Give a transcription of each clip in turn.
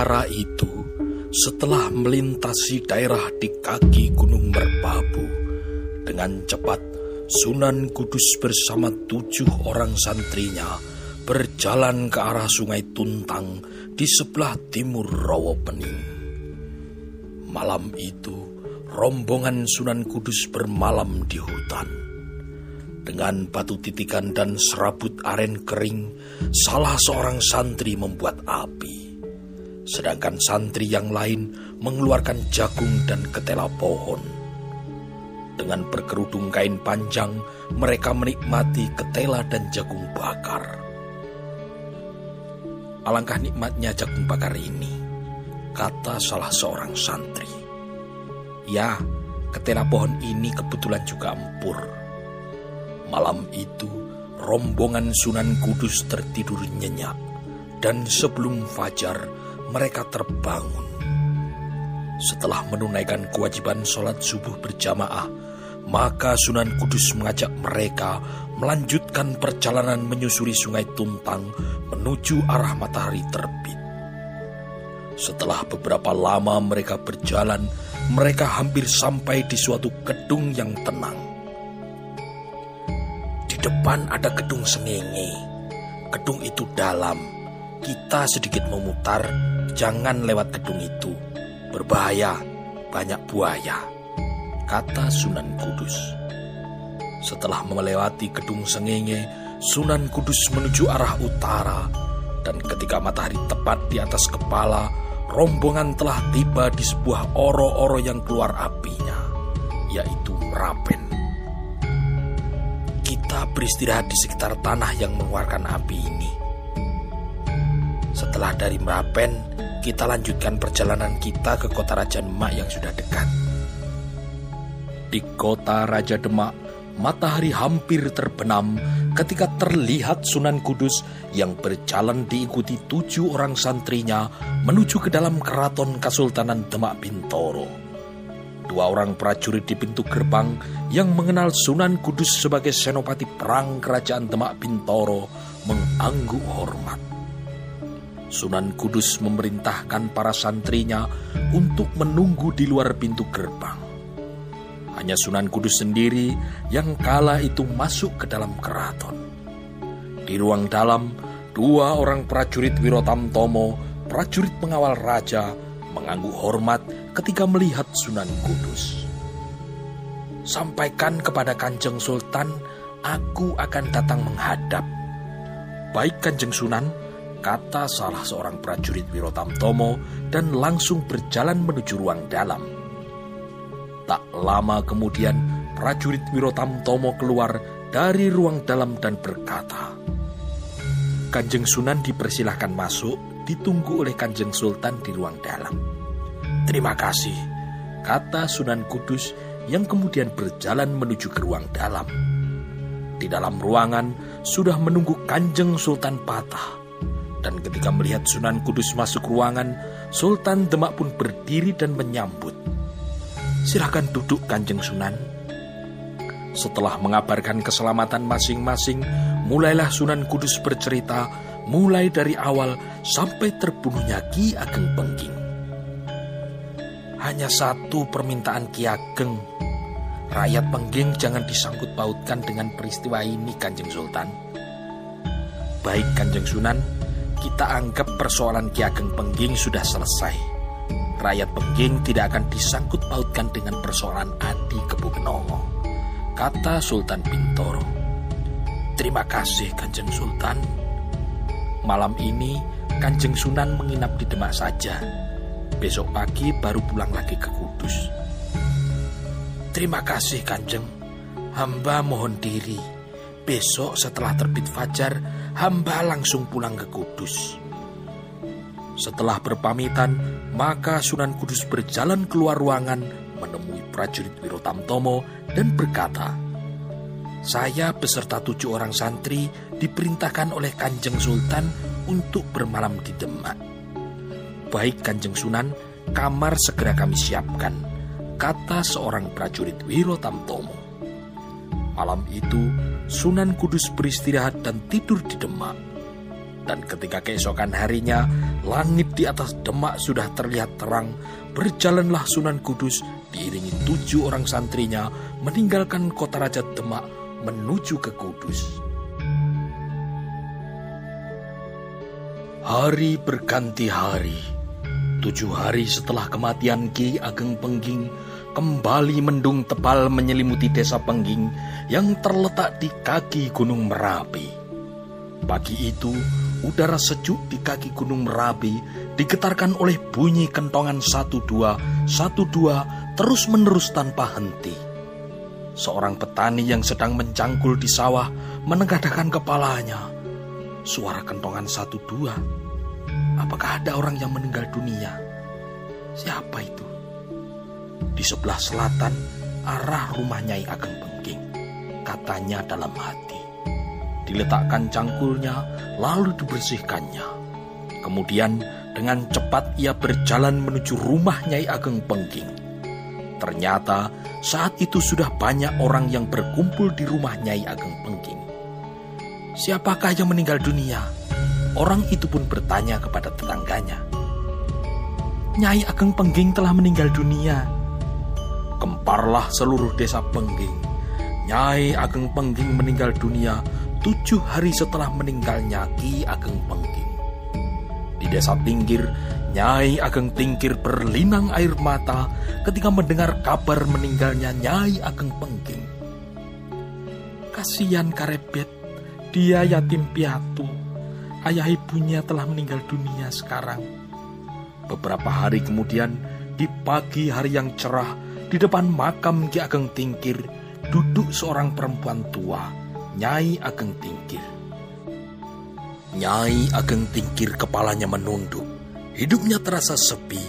Sementara itu, setelah melintasi daerah di kaki Gunung Merbabu, dengan cepat Sunan Kudus bersama tujuh orang santrinya berjalan ke arah sungai Tuntang di sebelah timur Rawapening. Malam itu, rombongan Sunan Kudus bermalam di hutan. Dengan batu titikan dan serabut aren kering, salah seorang santri membuat api sedangkan santri yang lain mengeluarkan jagung dan ketela pohon. Dengan berkerudung kain panjang, mereka menikmati ketela dan jagung bakar. Alangkah nikmatnya jagung bakar ini, kata salah seorang santri. Ya, ketela pohon ini kebetulan juga empur. Malam itu, rombongan Sunan Kudus tertidur nyenyak, dan sebelum fajar, mereka terbangun. Setelah menunaikan kewajiban sholat subuh berjamaah, maka Sunan Kudus mengajak mereka melanjutkan perjalanan menyusuri sungai Tuntang menuju arah matahari terbit. Setelah beberapa lama mereka berjalan, mereka hampir sampai di suatu gedung yang tenang. Di depan ada gedung sengenge. Gedung itu dalam. Kita sedikit memutar Jangan lewat gedung itu, berbahaya, banyak buaya, kata Sunan Kudus. Setelah melewati gedung sengenge, Sunan Kudus menuju arah utara, dan ketika matahari tepat di atas kepala, rombongan telah tiba di sebuah oro-oro yang keluar apinya, yaitu Merapen. Kita beristirahat di sekitar tanah yang mengeluarkan api ini. Setelah dari Merapen, kita lanjutkan perjalanan kita ke kota Raja Demak yang sudah dekat. Di kota Raja Demak, matahari hampir terbenam ketika terlihat Sunan Kudus yang berjalan diikuti tujuh orang santrinya menuju ke dalam keraton Kesultanan Demak Bintoro. Dua orang prajurit di pintu gerbang yang mengenal Sunan Kudus sebagai senopati perang kerajaan Demak Bintoro mengangguk hormat. Sunan Kudus memerintahkan para santrinya untuk menunggu di luar pintu gerbang. Hanya Sunan Kudus sendiri yang kala itu masuk ke dalam keraton. Di ruang dalam, dua orang prajurit Wirotamtomo, prajurit pengawal raja, mengangguk hormat ketika melihat Sunan Kudus. Sampaikan kepada Kanjeng Sultan, aku akan datang menghadap. Baik Kanjeng Sunan, kata salah seorang prajurit Wirotamtomo dan langsung berjalan menuju ruang dalam. Tak lama kemudian, prajurit Wirotamtomo keluar dari ruang dalam dan berkata, Kanjeng Sunan dipersilahkan masuk, ditunggu oleh Kanjeng Sultan di ruang dalam. Terima kasih, kata Sunan Kudus yang kemudian berjalan menuju ke ruang dalam. Di dalam ruangan sudah menunggu Kanjeng Sultan Patah dan ketika melihat Sunan Kudus masuk ruangan, Sultan Demak pun berdiri dan menyambut. Silahkan duduk Kanjeng Sunan. Setelah mengabarkan keselamatan masing-masing, mulailah Sunan Kudus bercerita mulai dari awal sampai terbunuhnya Ki Ageng Pengging. Hanya satu permintaan Ki Ageng, rakyat Pengging jangan disangkut pautkan dengan peristiwa ini Kanjeng Sultan. Baik Kanjeng Sunan, kita anggap persoalan Ki Ageng Pengging sudah selesai. Rakyat Pengging tidak akan disangkut pautkan dengan persoalan Adi Kebukenowo, kata Sultan Bintoro. Terima kasih Kanjeng Sultan. Malam ini Kanjeng Sunan menginap di Demak saja. Besok pagi baru pulang lagi ke Kudus. Terima kasih Kanjeng. Hamba mohon diri. Besok setelah terbit fajar, hamba langsung pulang ke Kudus. Setelah berpamitan, maka Sunan Kudus berjalan keluar ruangan menemui prajurit Wirotamtomo dan berkata, Saya beserta tujuh orang santri diperintahkan oleh Kanjeng Sultan untuk bermalam di Demak. Baik Kanjeng Sunan, kamar segera kami siapkan, kata seorang prajurit Wirotamtomo. Malam itu, Sunan Kudus beristirahat dan tidur di Demak. Dan ketika keesokan harinya, langit di atas Demak sudah terlihat terang, berjalanlah Sunan Kudus diiringi tujuh orang santrinya meninggalkan kota Raja Demak menuju ke Kudus. Hari berganti hari. Tujuh hari setelah kematian Ki Ageng Pengging, kembali mendung tebal menyelimuti desa Pengging yang terletak di kaki Gunung Merapi. Pagi itu, udara sejuk di kaki Gunung Merapi digetarkan oleh bunyi kentongan satu dua, satu dua, terus menerus tanpa henti. Seorang petani yang sedang mencangkul di sawah menengadahkan kepalanya. Suara kentongan satu dua. Apakah ada orang yang meninggal dunia? Siapa itu? Di sebelah selatan, arah rumah Nyai Ageng Pengking. Katanya dalam hati diletakkan cangkulnya, lalu dibersihkannya. Kemudian dengan cepat ia berjalan menuju rumah Nyai Ageng Pengking. Ternyata saat itu sudah banyak orang yang berkumpul di rumah Nyai Ageng Pengking. Siapakah yang meninggal dunia? Orang itu pun bertanya kepada tetangganya. Nyai Ageng Pengging telah meninggal dunia. Kemparlah seluruh desa Pengging. Nyai Ageng Pengging meninggal dunia tujuh hari setelah meninggalnya Ki Ageng Pengging. Di desa Tinggir, Nyai Ageng Tingkir berlinang air mata ketika mendengar kabar meninggalnya Nyai Ageng Pengging. Kasihan Karebet, dia yatim piatu. Ayah ibunya telah meninggal dunia sekarang. Beberapa hari kemudian, di pagi hari yang cerah, di depan makam Ki Ageng Tingkir, duduk seorang perempuan tua Nyai Ageng Tingkir. Nyai Ageng Tingkir kepalanya menunduk. Hidupnya terasa sepi.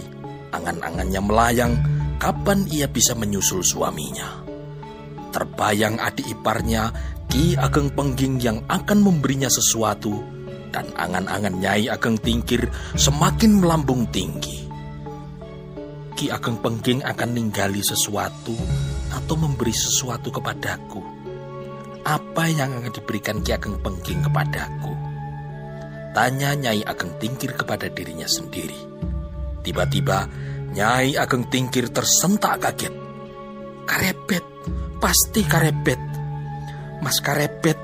Angan-angannya melayang kapan ia bisa menyusul suaminya. Terbayang adik iparnya Ki Ageng Pengging yang akan memberinya sesuatu dan angan-angan Nyai Ageng Tingkir semakin melambung tinggi. Ki Ageng Pengging akan ninggali sesuatu atau memberi sesuatu kepadaku apa yang akan diberikan Ki Ageng Pengging kepadaku? Tanya Nyai Ageng Tingkir kepada dirinya sendiri. Tiba-tiba Nyai Ageng Tingkir tersentak kaget. Karebet, pasti karebet. Mas karebet,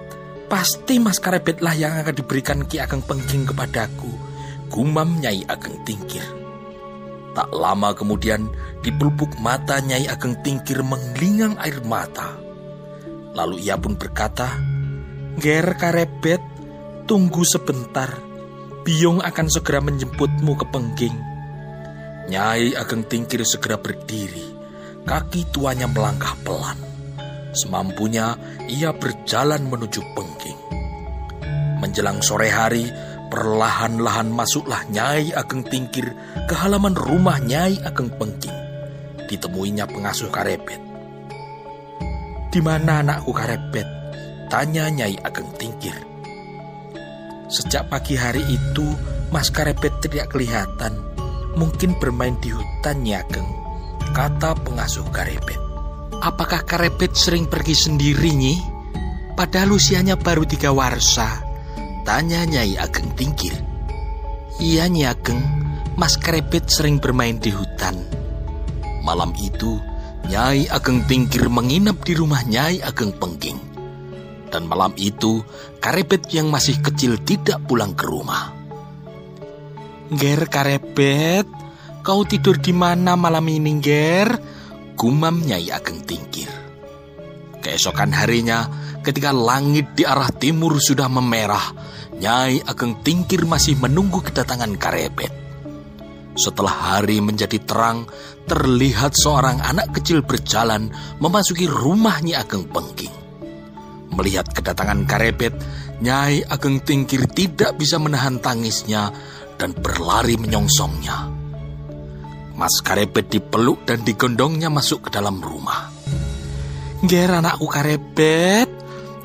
pasti mas karebet lah yang akan diberikan Ki Ageng Pengging kepadaku. Gumam Nyai Ageng Tingkir. Tak lama kemudian, di pelupuk mata Nyai Ageng Tingkir menglingang air mata. Lalu ia pun berkata, Ger karebet, tunggu sebentar. Biung akan segera menjemputmu ke Pengging. Nyai Ageng Tingkir segera berdiri. Kaki tuanya melangkah pelan. Semampunya ia berjalan menuju Pengging. Menjelang sore hari, perlahan-lahan masuklah Nyai Ageng Tingkir ke halaman rumah Nyai Ageng Pengging. Ditemuinya pengasuh karebet. Di mana anakku karebet? Tanya Nyai Ageng Tingkir. Sejak pagi hari itu, Mas Karebet tidak kelihatan. Mungkin bermain di hutan, Nyai Ageng. Kata pengasuh Karebet. Apakah Karebet sering pergi sendiri, Nyi? Padahal usianya baru tiga warsa. Tanya Nyai Ageng Tingkir. Iya, Nyai Ageng. Mas Karebet sering bermain di hutan. Malam itu, Nyai Ageng Tingkir menginap di rumah Nyai Ageng Pengging. Dan malam itu, Karebet yang masih kecil tidak pulang ke rumah. Ger Karebet, kau tidur di mana malam ini, Ger? Gumam Nyai Ageng Tingkir. Keesokan harinya, ketika langit di arah timur sudah memerah, Nyai Ageng Tingkir masih menunggu kedatangan Karebet. Setelah hari menjadi terang, terlihat seorang anak kecil berjalan memasuki rumah Nyi Ageng Pengging. Melihat kedatangan Karebet, Nyai Ageng Tingkir tidak bisa menahan tangisnya dan berlari menyongsongnya. Mas Karebet dipeluk dan digondongnya masuk ke dalam rumah. Ger anakku Karebet,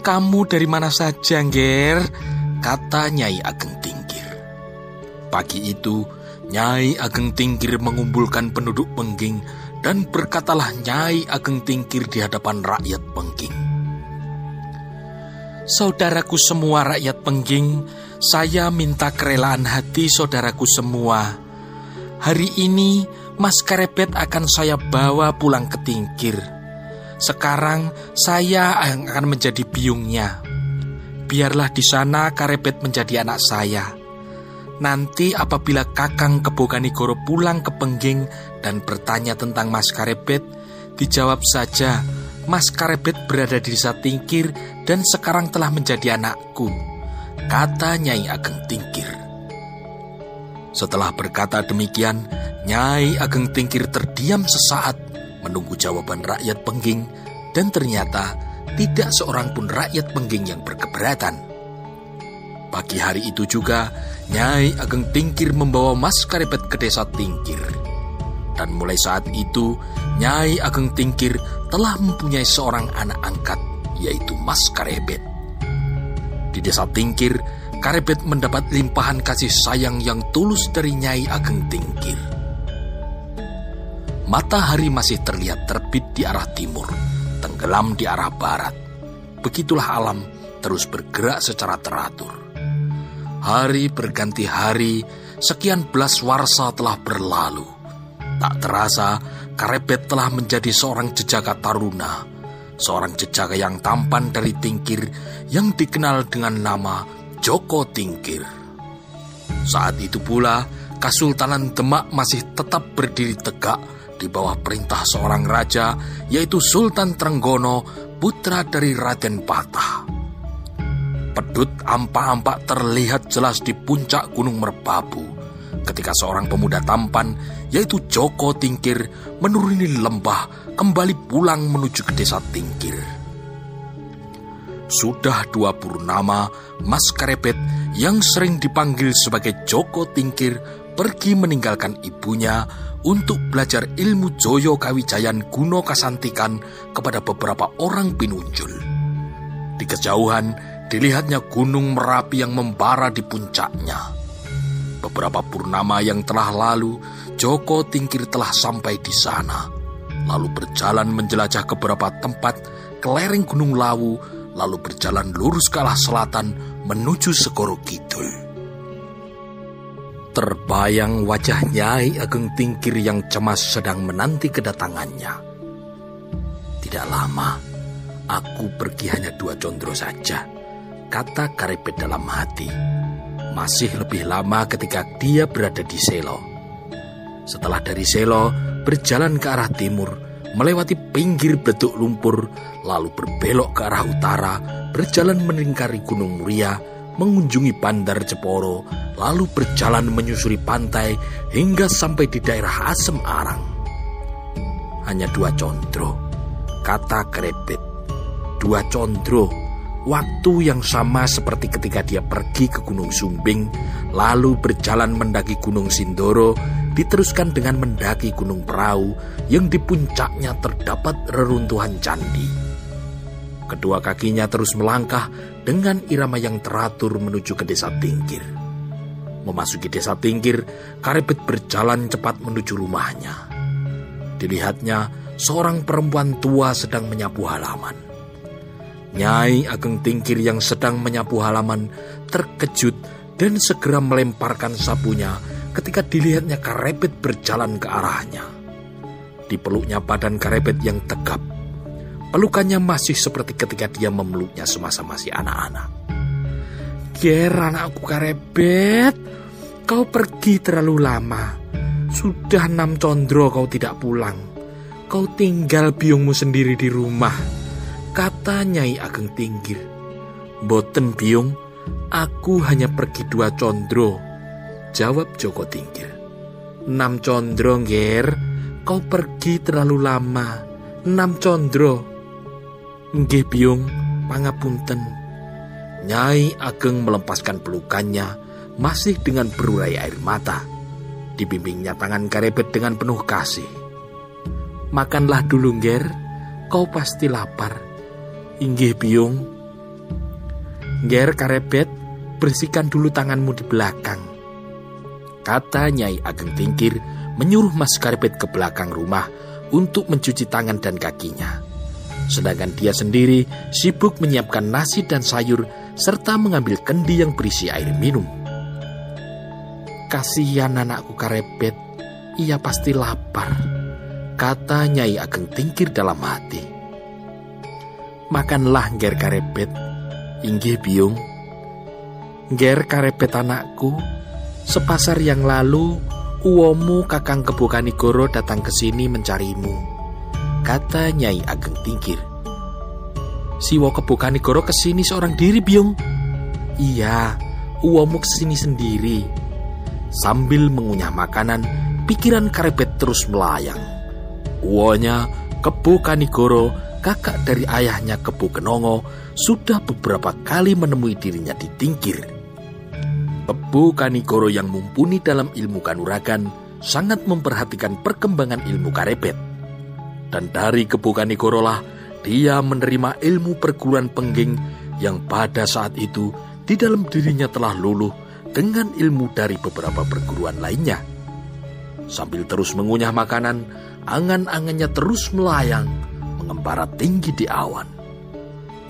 kamu dari mana saja Ger? Kata Nyai Ageng Tingkir. Pagi itu, Nyai Ageng Tingkir mengumpulkan penduduk Pengging dan berkatalah Nyai Ageng Tingkir di hadapan rakyat Pengging. Saudaraku semua rakyat Pengging, Saya minta kerelaan hati saudaraku semua. Hari ini Mas Karebet akan saya bawa pulang ke Tingkir. Sekarang saya akan menjadi biungnya. Biarlah di sana Karebet menjadi anak saya. Nanti apabila Kakang Keboganigoro pulang ke Pengging dan bertanya tentang Mas Karebet, dijawab saja, Mas Karebet berada di desa Tingkir dan sekarang telah menjadi anakku kata Nyai Ageng Tingkir. Setelah berkata demikian, Nyai Ageng Tingkir terdiam sesaat menunggu jawaban rakyat Pengging dan ternyata tidak seorang pun rakyat Pengging yang berkeberatan. Pagi hari itu juga, Nyai Ageng Tingkir membawa Mas Karepet ke desa Tingkir. Dan mulai saat itu, Nyai Ageng Tingkir telah mempunyai seorang anak angkat, yaitu Mas Karepet. Di desa Tingkir, Karebet mendapat limpahan kasih sayang yang tulus dari Nyai Ageng Tingkir. Matahari masih terlihat terbit di arah timur, tenggelam di arah barat. Begitulah alam terus bergerak secara teratur. Hari berganti hari, sekian belas warsa telah berlalu. Tak terasa, Karebet telah menjadi seorang jejaka taruna seorang jejaka yang tampan dari Tingkir yang dikenal dengan nama Joko Tingkir. Saat itu pula, Kasultanan Demak masih tetap berdiri tegak di bawah perintah seorang raja, yaitu Sultan Trenggono, putra dari Raden Patah. Pedut ampak-ampak terlihat jelas di puncak Gunung Merbabu ketika seorang pemuda tampan, yaitu Joko Tingkir, menuruni lembah kembali pulang menuju ke desa Tingkir. Sudah dua purnama, Mas Karebet yang sering dipanggil sebagai Joko Tingkir pergi meninggalkan ibunya untuk belajar ilmu Joyo Kawijayan Guno Kasantikan kepada beberapa orang pinunjul. Di kejauhan, dilihatnya gunung Merapi yang membara di puncaknya. Beberapa purnama yang telah lalu, Joko Tingkir telah sampai di sana. Lalu berjalan menjelajah ke beberapa tempat ke lereng Gunung Lawu, lalu berjalan lurus ke arah selatan menuju Segoro Kidul. Terbayang wajah Nyai Ageng Tingkir yang cemas sedang menanti kedatangannya. Tidak lama, aku pergi hanya dua condro saja, kata Karepet dalam hati masih lebih lama ketika dia berada di Selo. Setelah dari Selo, berjalan ke arah timur, melewati pinggir betuk lumpur, lalu berbelok ke arah utara, berjalan melingkari Gunung Muria, mengunjungi Bandar Jeporo, lalu berjalan menyusuri pantai hingga sampai di daerah Asem Arang. Hanya dua condro, kata Krebet. Dua condro Waktu yang sama seperti ketika dia pergi ke Gunung Sumbing, lalu berjalan mendaki Gunung Sindoro, diteruskan dengan mendaki Gunung Perahu yang di puncaknya terdapat reruntuhan candi. Kedua kakinya terus melangkah dengan irama yang teratur menuju ke desa Tingkir. Memasuki desa Tingkir, Karebet berjalan cepat menuju rumahnya. Dilihatnya, seorang perempuan tua sedang menyapu halaman. Nyai Ageng Tingkir yang sedang menyapu halaman terkejut dan segera melemparkan sapunya ketika dilihatnya Karebet berjalan ke arahnya. Dipeluknya badan Karebet yang tegap. Pelukannya masih seperti ketika dia memeluknya semasa masih anak-anak. Ger anakku Karebet, kau pergi terlalu lama. Sudah enam condro kau tidak pulang. Kau tinggal biungmu sendiri di rumah Kata Nyai Ageng Tinggir, Boten biung, aku hanya pergi dua condro. Jawab Joko Tinggir. Enam condro, Ger. Kau pergi terlalu lama. Enam condro. Nggih biung, pangapunten. Nyai Ageng melepaskan pelukannya, masih dengan berurai air mata. Dibimbingnya tangan karebet dengan penuh kasih. Makanlah dulu, Ger. Kau pasti lapar. Inggih biung. Ger karebet, bersihkan dulu tanganmu di belakang. Kata Nyai Ageng Tingkir menyuruh Mas Karebet ke belakang rumah untuk mencuci tangan dan kakinya. Sedangkan dia sendiri sibuk menyiapkan nasi dan sayur serta mengambil kendi yang berisi air minum. Kasihan anakku Karebet, ia pasti lapar, kata Nyai Ageng Tingkir dalam hati. Makanlah Ger Karebet, inggih biung. Ger Karebet anakku, sepasar yang lalu uomu kakang Kebukanigoro datang ke sini mencarimu, kata Nyai Ageng Tingkir. Siwo Kebukanigoro ke sini seorang diri biung. Iya, uomu ke sini sendiri Sambil mengunyah makanan, pikiran Karebet terus melayang. Uonya, Kebu Kanigoro, kakak dari ayahnya Kebu Kenongo, sudah beberapa kali menemui dirinya di Tingkir. Kebu Kanigoro yang mumpuni dalam ilmu kanuragan sangat memperhatikan perkembangan ilmu Karebet. Dan dari Kebu Kanigoro lah dia menerima ilmu perguruan pengging yang pada saat itu di dalam dirinya telah luluh dengan ilmu dari beberapa perguruan lainnya. Sambil terus mengunyah makanan, angan-angannya terus melayang, mengembara tinggi di awan.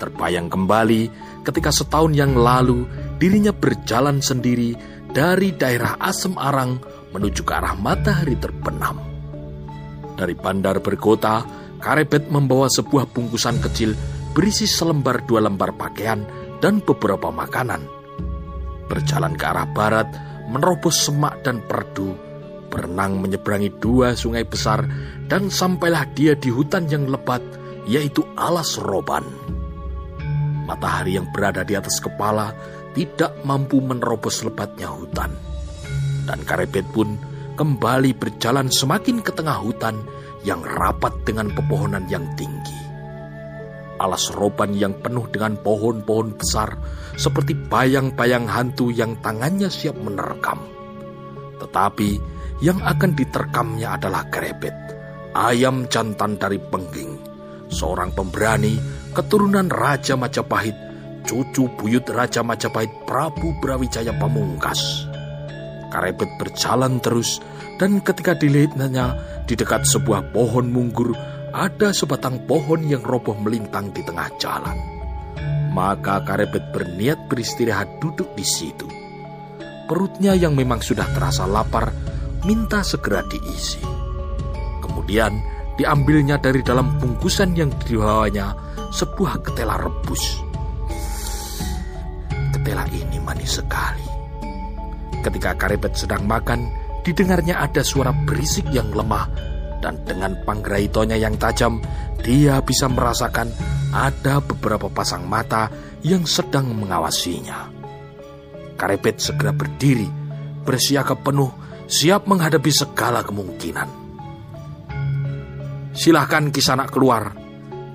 Terbayang kembali ketika setahun yang lalu dirinya berjalan sendiri dari daerah Asem Arang menuju ke arah matahari terbenam. Dari bandar berkota, Karebet membawa sebuah bungkusan kecil berisi selembar dua lembar pakaian dan beberapa makanan berjalan ke arah barat, menerobos semak dan perdu, berenang menyeberangi dua sungai besar, dan sampailah dia di hutan yang lebat, yaitu alas roban. Matahari yang berada di atas kepala tidak mampu menerobos lebatnya hutan. Dan Karebet pun kembali berjalan semakin ke tengah hutan yang rapat dengan pepohonan yang tinggi alas roban yang penuh dengan pohon-pohon besar, seperti bayang-bayang hantu yang tangannya siap menerkam. Tetapi yang akan diterkamnya adalah kerebet, ayam jantan dari pengging, seorang pemberani keturunan Raja Majapahit, cucu buyut Raja Majapahit Prabu Brawijaya Pamungkas. Karebet berjalan terus dan ketika dilihatnya di dekat sebuah pohon munggur ada sebatang pohon yang roboh melintang di tengah jalan. Maka Karebet berniat beristirahat duduk di situ. Perutnya yang memang sudah terasa lapar, minta segera diisi. Kemudian diambilnya dari dalam bungkusan yang dibawanya sebuah ketela rebus. Ketela ini manis sekali. Ketika Karebet sedang makan, didengarnya ada suara berisik yang lemah dan dengan panggraitonya yang tajam, dia bisa merasakan ada beberapa pasang mata yang sedang mengawasinya. Karebet segera berdiri, bersiaga penuh, siap menghadapi segala kemungkinan. Silahkan kisanak keluar,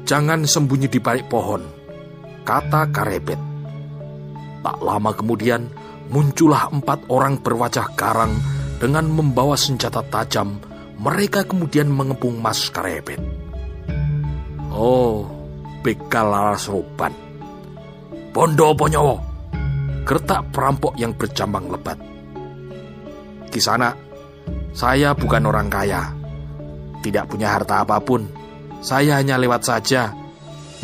jangan sembunyi di balik pohon, kata Karebet. Tak lama kemudian, muncullah empat orang berwajah garang dengan membawa senjata tajam mereka kemudian mengepung Mas Karebet. Oh, bekal laras roban. Bondo ponyowo. Gertak perampok yang berjambang lebat. Kisana, saya bukan orang kaya. Tidak punya harta apa pun. Saya hanya lewat saja.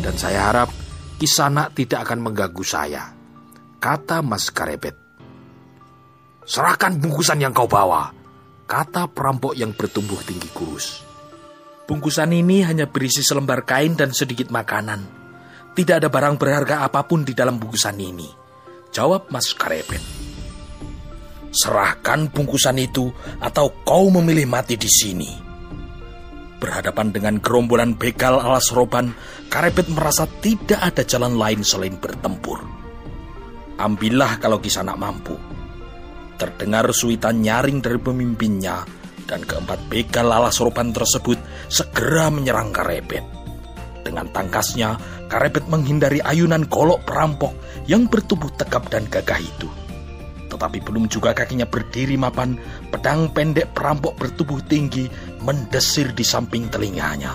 Dan saya harap Kisana tidak akan mengganggu saya. Kata Mas Karebet. Serahkan bungkusan yang kau bawa kata perampok yang bertumbuh tinggi kurus. Bungkusan ini hanya berisi selembar kain dan sedikit makanan. Tidak ada barang berharga apa pun di dalam bungkusan ini. Jawab Mas Karebet. Serahkan bungkusan itu atau kau memilih mati di sini. Berhadapan dengan gerombolan begal alas roban, Karebet merasa tidak ada jalan lain selain bertempur. Ambillah kalau kisah mampu Terdengar suitan nyaring dari pemimpinnya, dan keempat begal lala soroban tersebut segera menyerang Karebet. Dengan tangkasnya, Karebet menghindari ayunan golok perampok yang bertubuh tegap dan gagah itu. Tetapi belum juga kakinya berdiri mapan, pedang pendek perampok bertubuh tinggi mendesir di samping telinganya.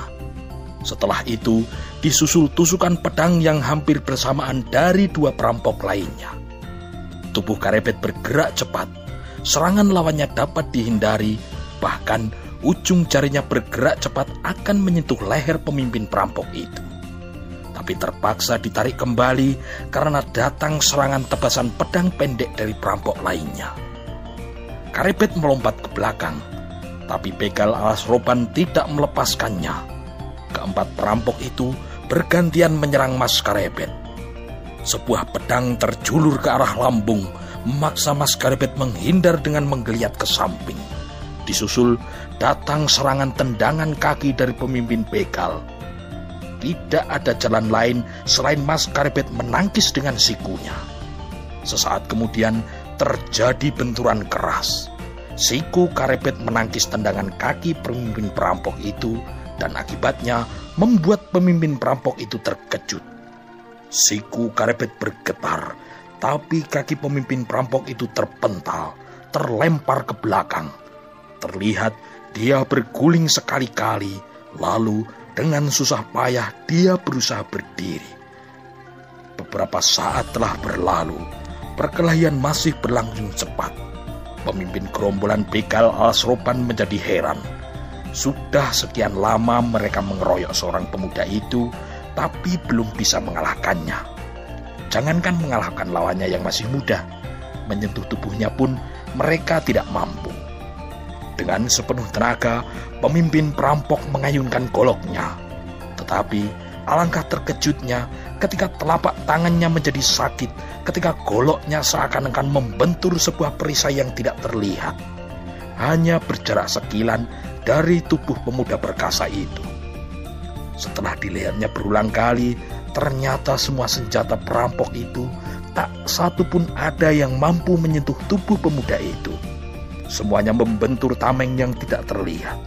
Setelah itu, disusul tusukan pedang yang hampir bersamaan dari dua perampok lainnya. Tubuh Karebet bergerak cepat. Serangan lawannya dapat dihindari, bahkan ujung jarinya bergerak cepat akan menyentuh leher pemimpin perampok itu. tapi terpaksa ditarik kembali karena datang serangan tebasan pedang pendek dari perampok lainnya. Karebet melompat ke belakang, tapi begal alas roban tidak melepaskannya. Keempat perampok itu bergantian menyerang Mas Karebet. Sebuah pedang terjulur ke arah lambung, memaksa Mas Karebet menghindar dengan menggeliat ke samping. Disusul datang serangan tendangan kaki dari pemimpin begal tidak ada jalan lain selain Mas Karebet menangkis dengan sikunya. Sesaat kemudian terjadi benturan keras. Siku Karebet menangkis tendangan kaki pemimpin perampok itu dan akibatnya membuat pemimpin perampok itu terkejut. Siku Karebet bergetar, tapi kaki pemimpin perampok itu terpental, terlempar ke belakang. Terlihat dia berguling sekali-kali, lalu dengan susah payah dia berusaha berdiri. Beberapa saat telah berlalu, perkelahian masih berlangsung cepat. Pemimpin gerombolan begal Al-Sroban menjadi heran. Sudah sekian lama mereka mengeroyok seorang pemuda itu, tapi belum bisa mengalahkannya. Jangankan mengalahkan lawannya yang masih muda, menyentuh tubuhnya pun mereka tidak mampu. Dengan sepenuh tenaga, pemimpin perampok mengayunkan goloknya. Tetapi alangkah terkejutnya ketika telapak tangannya menjadi sakit ketika goloknya seakan-akan membentur sebuah perisai yang tidak terlihat. Hanya berjarak sekilan dari tubuh pemuda perkasa itu. Setelah dilihatnya berulang kali, ternyata semua senjata perampok itu tak satu pun ada yang mampu menyentuh tubuh pemuda itu. Semuanya membentur tameng yang tidak terlihat,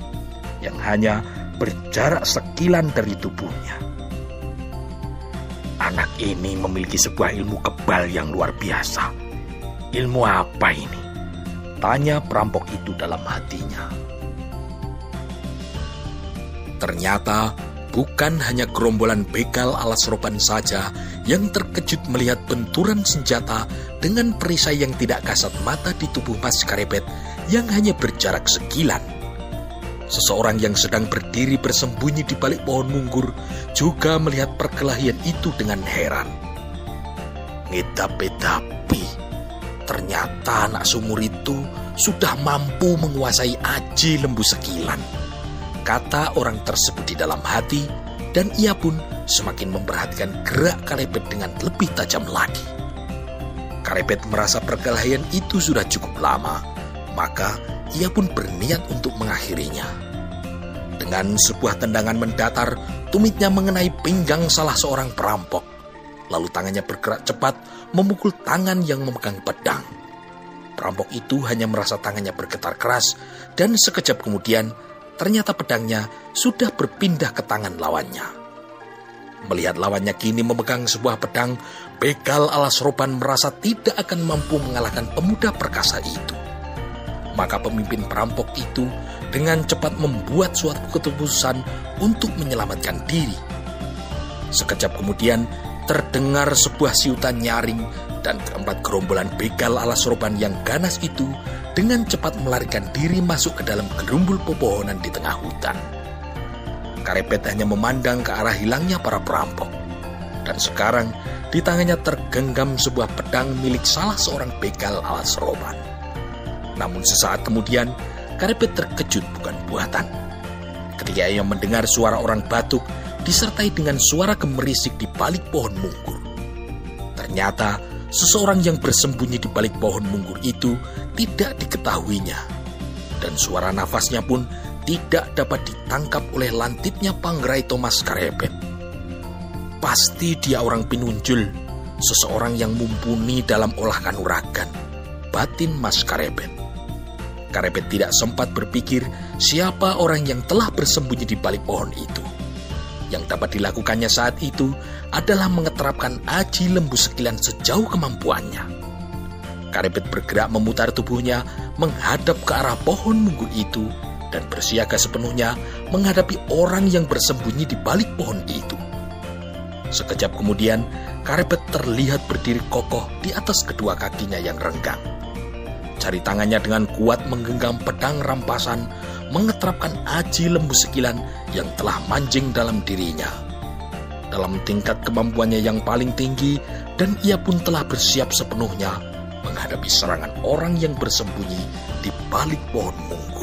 yang hanya berjarak sekilan dari tubuhnya. Anak ini memiliki sebuah ilmu kebal yang luar biasa. Ilmu apa ini? Tanya perampok itu dalam hatinya. Ternyata bukan hanya gerombolan begal alas roban saja yang terkejut melihat benturan senjata dengan perisai yang tidak kasat mata di tubuh Mas Karebet yang hanya berjarak sekilan. Seseorang yang sedang berdiri bersembunyi di balik pohon munggur juga melihat perkelahian itu dengan heran. Ngedapi-dapi, ternyata anak sumur itu sudah mampu menguasai aji lembu sekilan. Kata orang tersebut di dalam hati dan ia pun semakin memperhatikan gerak Kalepet dengan lebih tajam lagi. Kalepet merasa perkelahian itu sudah cukup lama maka ia pun berniat untuk mengakhirinya. Dengan sebuah tendangan mendatar, tumitnya mengenai pinggang salah seorang perampok. Lalu tangannya bergerak cepat memukul tangan yang memegang pedang. Perampok itu hanya merasa tangannya bergetar keras dan sekejap kemudian ternyata pedangnya sudah berpindah ke tangan lawannya. Melihat lawannya kini memegang sebuah pedang, begal alas roban merasa tidak akan mampu mengalahkan pemuda perkasa itu maka pemimpin perampok itu dengan cepat membuat suatu keputusan untuk menyelamatkan diri. Sekejap kemudian terdengar sebuah siutan nyaring dan keempat gerombolan begal alas roban yang ganas itu dengan cepat melarikan diri masuk ke dalam gerumbul pepohonan di tengah hutan. Karepet hanya memandang ke arah hilangnya para perampok. Dan sekarang di tangannya tergenggam sebuah pedang milik salah seorang begal alas roban. Namun sesaat kemudian, Karepet terkejut bukan buatan. Ketika ia mendengar suara orang batuk disertai dengan suara gemerisik di balik pohon munggur. Ternyata seseorang yang bersembunyi di balik pohon munggur itu tidak diketahuinya. Dan suara nafasnya pun tidak dapat ditangkap oleh lantipnya Pangrai Thomas Karepet. Pasti dia orang pinunjul, seseorang yang mumpuni dalam olah kanuragan, batin Mas Karebet. Karebet tidak sempat berpikir siapa orang yang telah bersembunyi di balik pohon itu. Yang dapat dilakukannya saat itu adalah mengeterapkan aji lembu sekilan sejauh kemampuannya. Karebet bergerak memutar tubuhnya menghadap ke arah pohon munggu itu dan bersiaga sepenuhnya menghadapi orang yang bersembunyi di balik pohon itu. Sekejap kemudian, Karebet terlihat berdiri kokoh di atas kedua kakinya yang renggang. Jari tangannya dengan kuat menggenggam pedang rampasan, mengeterapkan aji lembu sekilan yang telah manjing dalam dirinya. dalam tingkat kemampuannya yang paling tinggi dan ia pun telah bersiap sepenuhnya menghadapi serangan orang yang bersembunyi di balik pohon munggu.